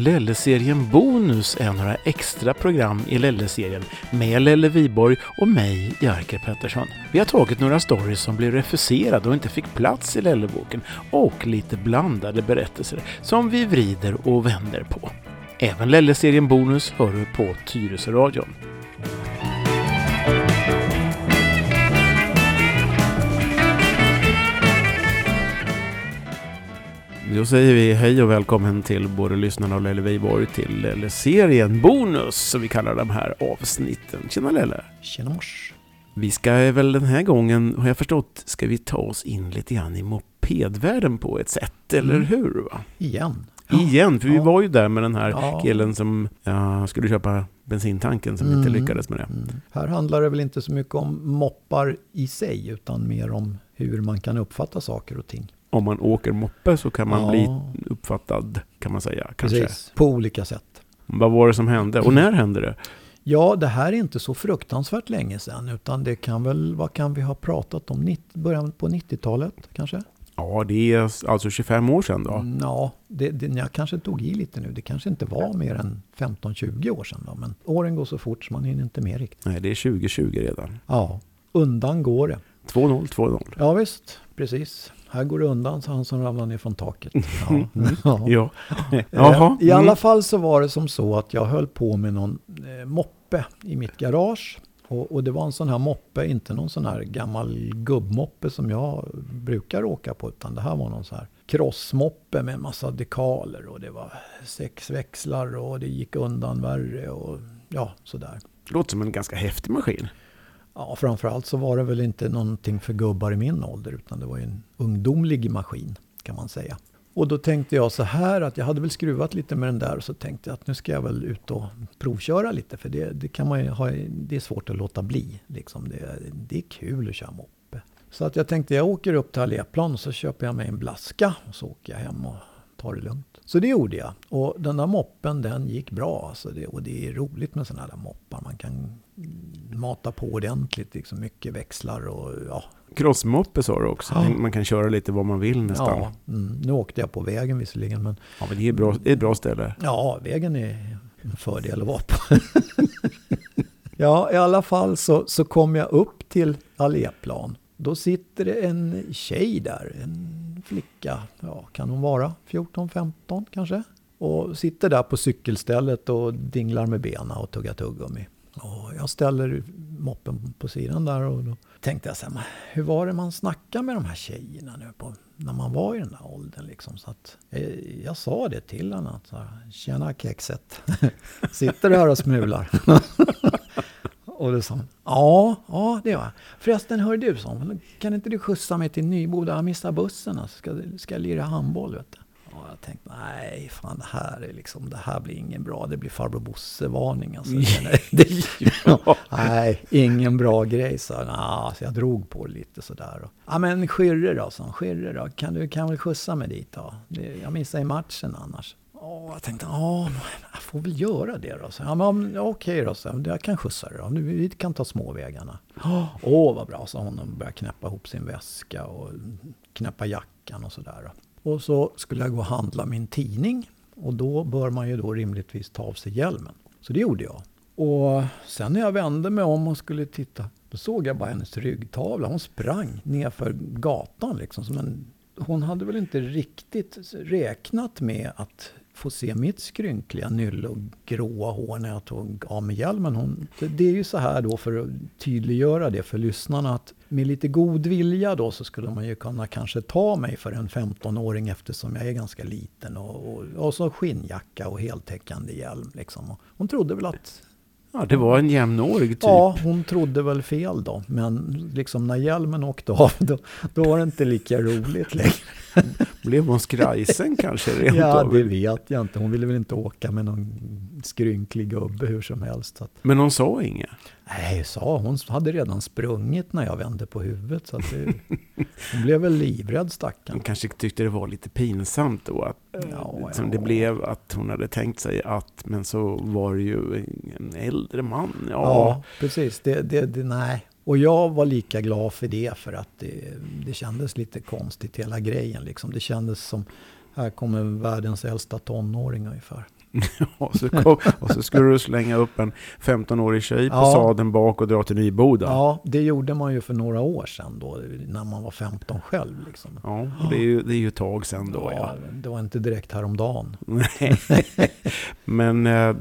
Lelle-serien Bonus är några extra program i Lelle-serien med Lelle Viborg och mig, Jerker Pettersson. Vi har tagit några stories som blev refuserade och inte fick plats i Lelleboken och lite blandade berättelser som vi vrider och vänder på. Även Lelle-serien Bonus hör du på Tyresöradion. Då säger vi hej och välkommen till både lyssnarna och Lelle Viborg till Lelle-serien Bonus, som vi kallar de här avsnitten. Tjena Lelle! Tjena mors! Vi ska väl den här gången, har jag förstått, ska vi ta oss in lite grann i mopedvärlden på ett sätt, eller Mm. hur? Va? Igen. Igen, för vi Ja. var ju där med den här Ja. killen som ja, skulle köpa bensintanken som inte Mm. lyckades med det. Mm. Här handlar det väl inte så mycket om moppar i sig utan mer om hur man kan uppfatta saker och ting. Om man åker moppe så kan man Ja. bli uppfattad, kan man säga. Kanske. Precis, på olika sätt. Vad var det som hände? Och när hände det? Ja, det här är inte så fruktansvärt länge sedan utan det kan väl, vad kan vi ha pratat om, 90, början på 90-talet kanske? Ja, det är alltså 25 år sedan då. Mm, Ja, det, det, jag kanske tog i lite nu. Det kanske inte var mer än 15-20 år sedan då, men åren går så fort så man hinner inte med riktigt. Nej, det är 2020 redan. Ja, undan går det. 2-0, 2-0. Ja visst, precis. Här går det undan, så han som ramlar ner från taket. Ja. Mm. Ja. Ja. Eh, Jaha. I alla Mm. fall så var det som så att jag höll på med någon eh, moppe i mitt garage. Och, och det var en sån här moppe, inte någon sån här gammal gubbmoppe som jag brukar åka på. Utan det här var någon sån här crossmoppe med en massa dekaler. Och det var sex växlar och det gick undan värre och ja, sådär. Låter som en ganska häftig maskin. Ja, framförallt så var det väl inte någonting för gubbar i min ålder utan det var ju en ungdomlig maskin kan man säga. Och då tänkte jag så här att jag hade väl skruvat lite med den där och så tänkte jag att nu ska jag väl ut och provköra lite för det, det kan man ju ha, det är svårt att låta bli. Liksom det, det är kul att köra moppe. Så att jag tänkte jag åker upp till Alléplan och så köper jag mig en blaska och så åker jag hem och tar det lugnt. Så det gjorde jag. Och den där moppen den gick bra. Alltså det, och det är roligt med sådana här moppar. Man kan mata på ordentligt, liksom mycket växlar och ja. Crossmoppe sa du också. Ja. Man kan köra lite vad man vill nästan. ja mm, nu åkte jag på vägen visserligen men Ja, men det är, bra, det är ett bra ställe. ja, vägen är en fördel att vara på. ja, i alla fall så, så kom jag upp till Alléplan. Då sitter det en tjej där, en flicka, ja kan hon vara 14-15 kanske? Och sitter där på cykelstället och dinglar med benen och tuggar tuggummi. Och jag ställer moppen på sidan där och då tänkte jag så här, hur var det man snackade med de här tjejerna nu på, när man var i den där åldern liksom. Så att, eh, jag sa det till henne att så här, tjena kexet, sitter du här och smular? och då sa hon, ja, ja det gör jag. Förresten hör du, sa kan inte du skjutsa mig till Nyboda? Jag missar bussen, alltså. ska, ska jag lira handboll vet du. Och jag tänkte, nej, fan det här är liksom, det här blir ingen bra, det blir farbror Bosse-varning. Alltså. det, Ja. Nej, ingen bra grej, så, nah, så jag drog på det lite sådär. Ja men Skyrre då, sa. Skyrre då, kan du kan väl skjutsa mig dit då? Det, jag missar ju matchen annars. Åh, jag tänkte, ja, jag får väl göra det då. Så, ja, men okej då, så, jag, kan skjutsa dig då. Nu, vi kan ta småvägarna. Åh, vad bra, sa hon och började knäppa ihop sin väska och knäppa jackan och sådär. Och så skulle jag gå och handla min tidning. Och då bör man ju då rimligtvis ta av sig hjälmen. Så det gjorde jag. Och sen när jag vände mig om och skulle titta, då såg jag bara hennes ryggtavla. Hon sprang nerför gatan liksom. Som en, hon hade väl inte riktigt räknat med att få se mitt skrynkliga nylle och gråa hår när jag tog av mig hjälmen. Hon, det, det är ju så här då för att tydliggöra det för lyssnarna att med lite god vilja då så skulle man ju kunna kanske ta mig för en 15-åring eftersom jag är ganska liten och, och, och så skinnjacka och heltäckande hjälm liksom. Och hon trodde väl att Ja, det var en jämnårig typ. Ja, hon trodde väl fel då. Men liksom när hjälmen åkte av då, då var det inte lika roligt längre. Blev hon skrajsen kanske rent Ja, det vet jag inte. Hon ville väl inte åka med någon skrynklig gubbe hur som helst. Så att, Men hon sa inget. nej, sa hon. hade redan sprungit när jag vände på huvudet. Så att det, hon blev väl livrädd Hon stackarn. kanske tyckte det var lite pinsamt då. Att, Ja, som ja. det blev att hon hade tänkt sig att, men så var det ju en äldre man. Ja, Ja, precis. Det, det, det, nej. Och jag var lika glad för det för att det, det kändes lite konstigt hela grejen. Liksom. Det kändes som, här kommer världens äldsta tonåring ungefär. och, så kom, och så skulle du slänga upp en 15-årig tjej på ja. sadeln bak och dra till Nyboda. Ja, det gjorde man ju för några år sedan då, när man var 15 själv. Liksom. Ja, det är ju, det är ju ett tag sedan då. Ja, Det var inte direkt häromdagen. Men eh,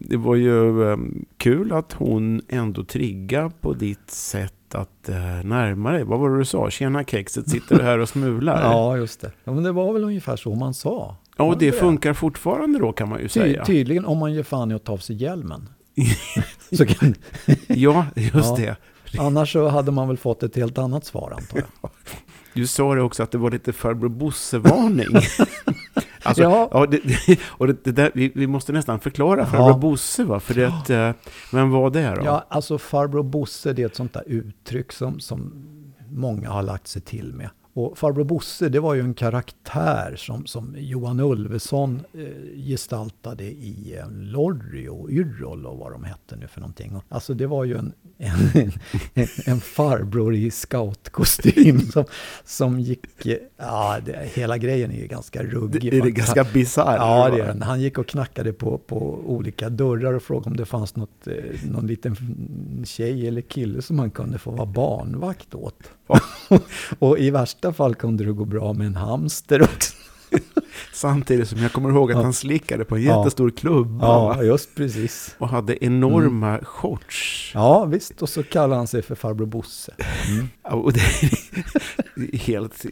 det var ju eh, kul att hon ändå trigga på ditt sätt att eh, närma dig. Vad var det du sa? Tjena kexet, sitter du här och smular? ja, just det. Ja, men det var väl ungefär så man sa. Ja, och det funkar fortfarande då kan man ju Ty säga. Tydligen om man ger fan i att ta av sig hjälmen. kan... ja, just ja. det. Annars så hade man väl fått ett helt annat svar antar jag. Du sa det också att det var lite farbror Bosse-varning. alltså, ja. ja det, och det, det där, vi, vi, måste nästan förklara farbror ja. Bosse, va? För det, att, eh, vem var det då? Ja, alltså farbror Bosse, det är ett sånt där uttryck som, som många har lagt sig till med. Och farbror Bosse, det var ju en karaktär som, som Johan Ulveson eh, gestaltade i eh, Lorry och Yrrol och vad de hette nu för någonting. Alltså det var ju en, en, en, en farbror i scoutkostym som, som gick, ja det, hela grejen är ju ganska ruggig. Det, är det ganska bisarr? Ja, det är den. Han gick och knackade på, på olika dörrar och frågade om det fanns något, eh, någon liten tjej eller kille som han kunde få vara barnvakt åt. Och i värsta fall kunde det gå bra med en hamster också. Samtidigt som jag kommer ihåg att ja. han slickade på en jättestor ja. klubba. Ja, just precis. Och hade enorma mm. shorts. Ja, visst. Och så kallade han sig för farbror Bosse. Mm. Och det är helt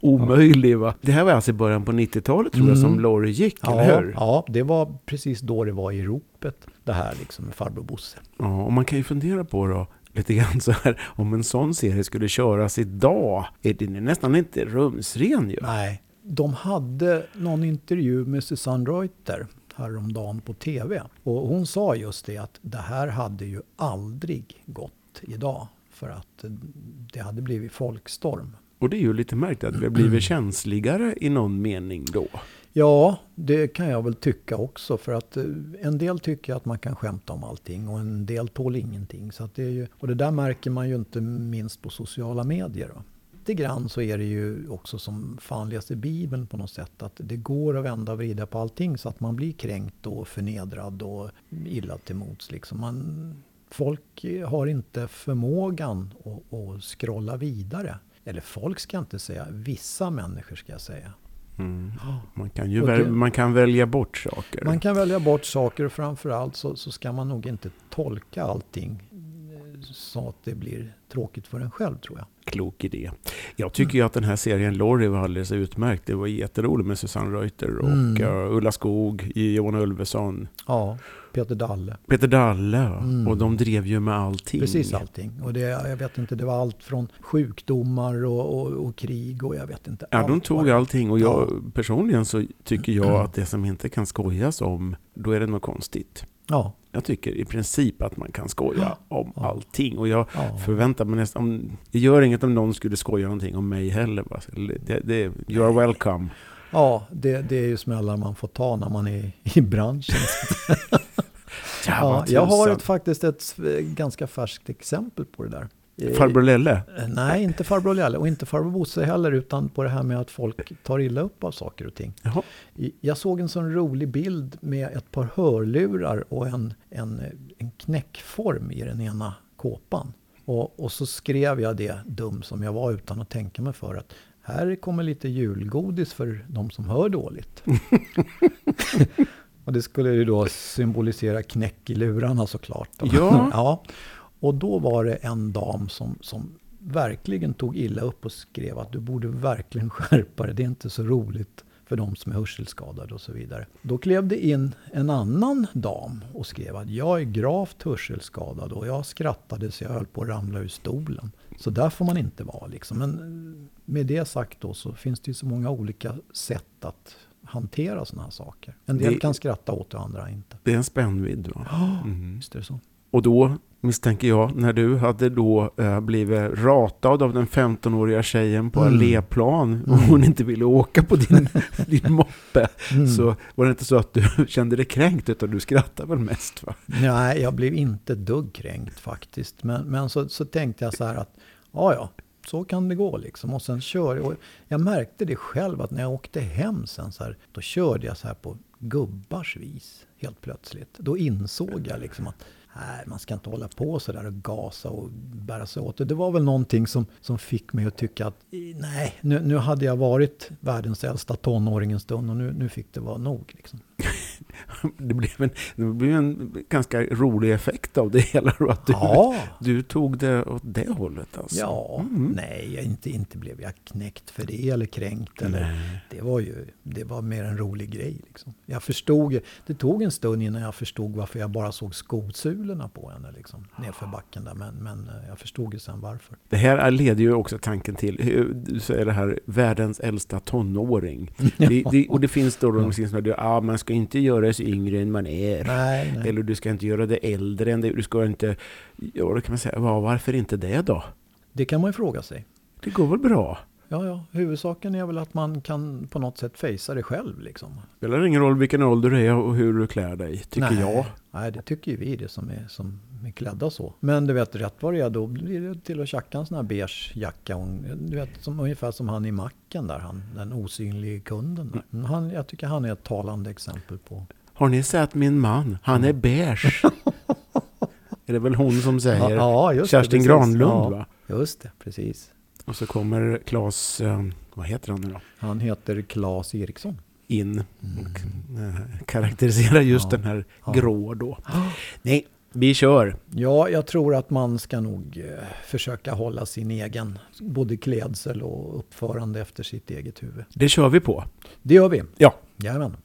omöjligt va? Det här var alltså i början på 90-talet tror jag som mm. Lorry gick, ja, eller hur? Ja, det var precis då det var i ropet, det här liksom med farbror Bosse. Ja, och man kan ju fundera på då, lite grann så här, om en sån serie skulle köras idag, är den nästan inte rumsren ju. Nej, de hade någon intervju med Susanne Reuter häromdagen på TV. Och hon sa just det att det här hade ju aldrig gått idag. För att det hade blivit folkstorm. Och det är ju lite märkligt att vi har blivit känsligare i någon mening då. Ja, det kan jag väl tycka också. För att eh, en del tycker att man kan skämta om allting och en del tål ingenting. Så det är ju, och det där märker man ju inte minst på sociala medier. Då. Lite grann så är det ju också som fan läser Bibeln på något sätt. Att det går att vända och vrida på allting så att man blir kränkt och förnedrad och illa till mots. Liksom. Man, folk har inte förmågan att, att scrolla vidare. Eller folk ska jag inte säga, vissa människor ska jag säga. Mm. Man, kan ju väl, man kan välja bort saker. Man kan välja bort saker och framförallt så, så ska man nog inte tolka allting eh, så att det blir tråkigt för en själv tror jag. Klok idé. Jag tycker mm. att den här serien Lorry var alldeles utmärkt. Det var jätteroligt med Susanne Reuter och mm. uh, Ulla Skog, Johan Ulveson. Ja. Peter Dalle. Peter Dalle, mm. och de drev ju med allting. Precis allting. Och det, jag vet inte, det var allt från sjukdomar och, och, och krig och jag vet inte. Ja, de tog allting och jag, ja. personligen så tycker jag att det som inte kan skojas om, då är det något konstigt. Ja. Jag tycker i princip att man kan skoja om ja. allting. Och jag ja. förväntar mig nästan... det gör inget om någon skulle skoja någonting om mig heller. Det, det, you are welcome. Ja, det, det är ju smällar man får ta när man är i branschen. ja, jag har ett, faktiskt ett ganska färskt exempel på det där. Eh, farbror Lelle? Nej, inte farbror Lelle och inte farbror Bosse heller, utan på det här med att folk tar illa upp av saker och ting. Jaha. Jag såg en sån rolig bild med ett par hörlurar och en, en, en knäckform i den ena kåpan. Och, och så skrev jag det, dum som jag var utan att tänka mig för, att här kommer lite julgodis för de som hör dåligt. och det skulle ju då symbolisera knäck i lurarna såklart. Ja. ja. Och då var det en dam som, som verkligen tog illa upp och skrev att du borde verkligen skärpa dig. Det är inte så roligt för de som är hörselskadade och så vidare. Då klev det in en annan dam och skrev att jag är gravt hörselskadad och jag skrattade så jag höll på att ramla ur stolen. Så där får man inte vara liksom. Men med det sagt då så finns det ju så många olika sätt att hantera sådana här saker. En del det, kan skratta åt det, andra inte. Det är en spännvidd då. Ja, mm. visst är det så. Och då misstänker jag, när du hade då äh, blivit ratad av den 15-åriga tjejen på mm. alléplan och hon inte ville åka på din, din moppe, mm. så var det inte så att du kände dig kränkt, utan du skrattade väl mest? Va? Nej, jag blev inte dugg kränkt faktiskt. Men, men så, så tänkte jag så här att, ja ja, så kan det gå liksom. Och sen kör jag. Jag märkte det själv att när jag åkte hem sen så här, då körde jag så här på gubbars vis helt plötsligt. Då insåg jag liksom att nej, man ska inte hålla på så där och gasa och bära sig åt. Det var väl någonting som, som fick mig att tycka att nej, nu, nu hade jag varit världens äldsta tonåring en stund och nu, nu fick det vara nog. Liksom det, blev en, det blev en ganska rolig effekt av det hela. Att du, Ja. du tog det åt det hållet. Alltså. Ja, Mm. nej, jag inte, inte blev jag knäckt för det eller kränkt. Eller, Nej. det var ju det var mer en rolig grej. Liksom. Jag förstod, det tog en stund innan jag förstod varför jag bara såg skosulorna på henne liksom, nerför backen där. Men, men eh, jag förstod ju sen varför. Det här leder ju också tanken till, hur- du säger det här, världens äldsta tonåring. Det, det, och det finns då de som säger ah, man ska inte göra sig yngre än man är. Nej, nej. Eller du ska inte göra det äldre än det. Du ska inte... Ja, då kan man säga, varför inte det då? Det kan man ju fråga sig. Det går väl bra? Ja, ja, huvudsaken är väl att man kan på något sätt fejsa det själv. Liksom. spelar ingen roll vilken ålder du är och hur du klär dig, tycker nej, jag. Nej, det tycker ju vi det som är, som är klädda så. Men du vet, rätt vad det är, då blir det till att tjacka en sån här beige jacka. Du vet, som, ungefär som han i macken där, han, den osynlige kunden. Där. Mm. Han, jag tycker han är ett talande exempel på... Har ni sett min man? Han är beige. är det väl hon som säger? ja, det, Kerstin precis. Granlund ja, va? Just det, precis. Och så kommer Claes, eh, vad heter han nu då? Han heter Claes Eriksson. In och eh, karaktäriserar just Ja. den här Ja. grå då. Nej, vi kör. Ja, jag tror att man ska nog eh, försöka hålla sin egen både klädsel och uppförande efter sitt eget huvud. Det kör vi på. Det gör vi. Ja. Jajamän.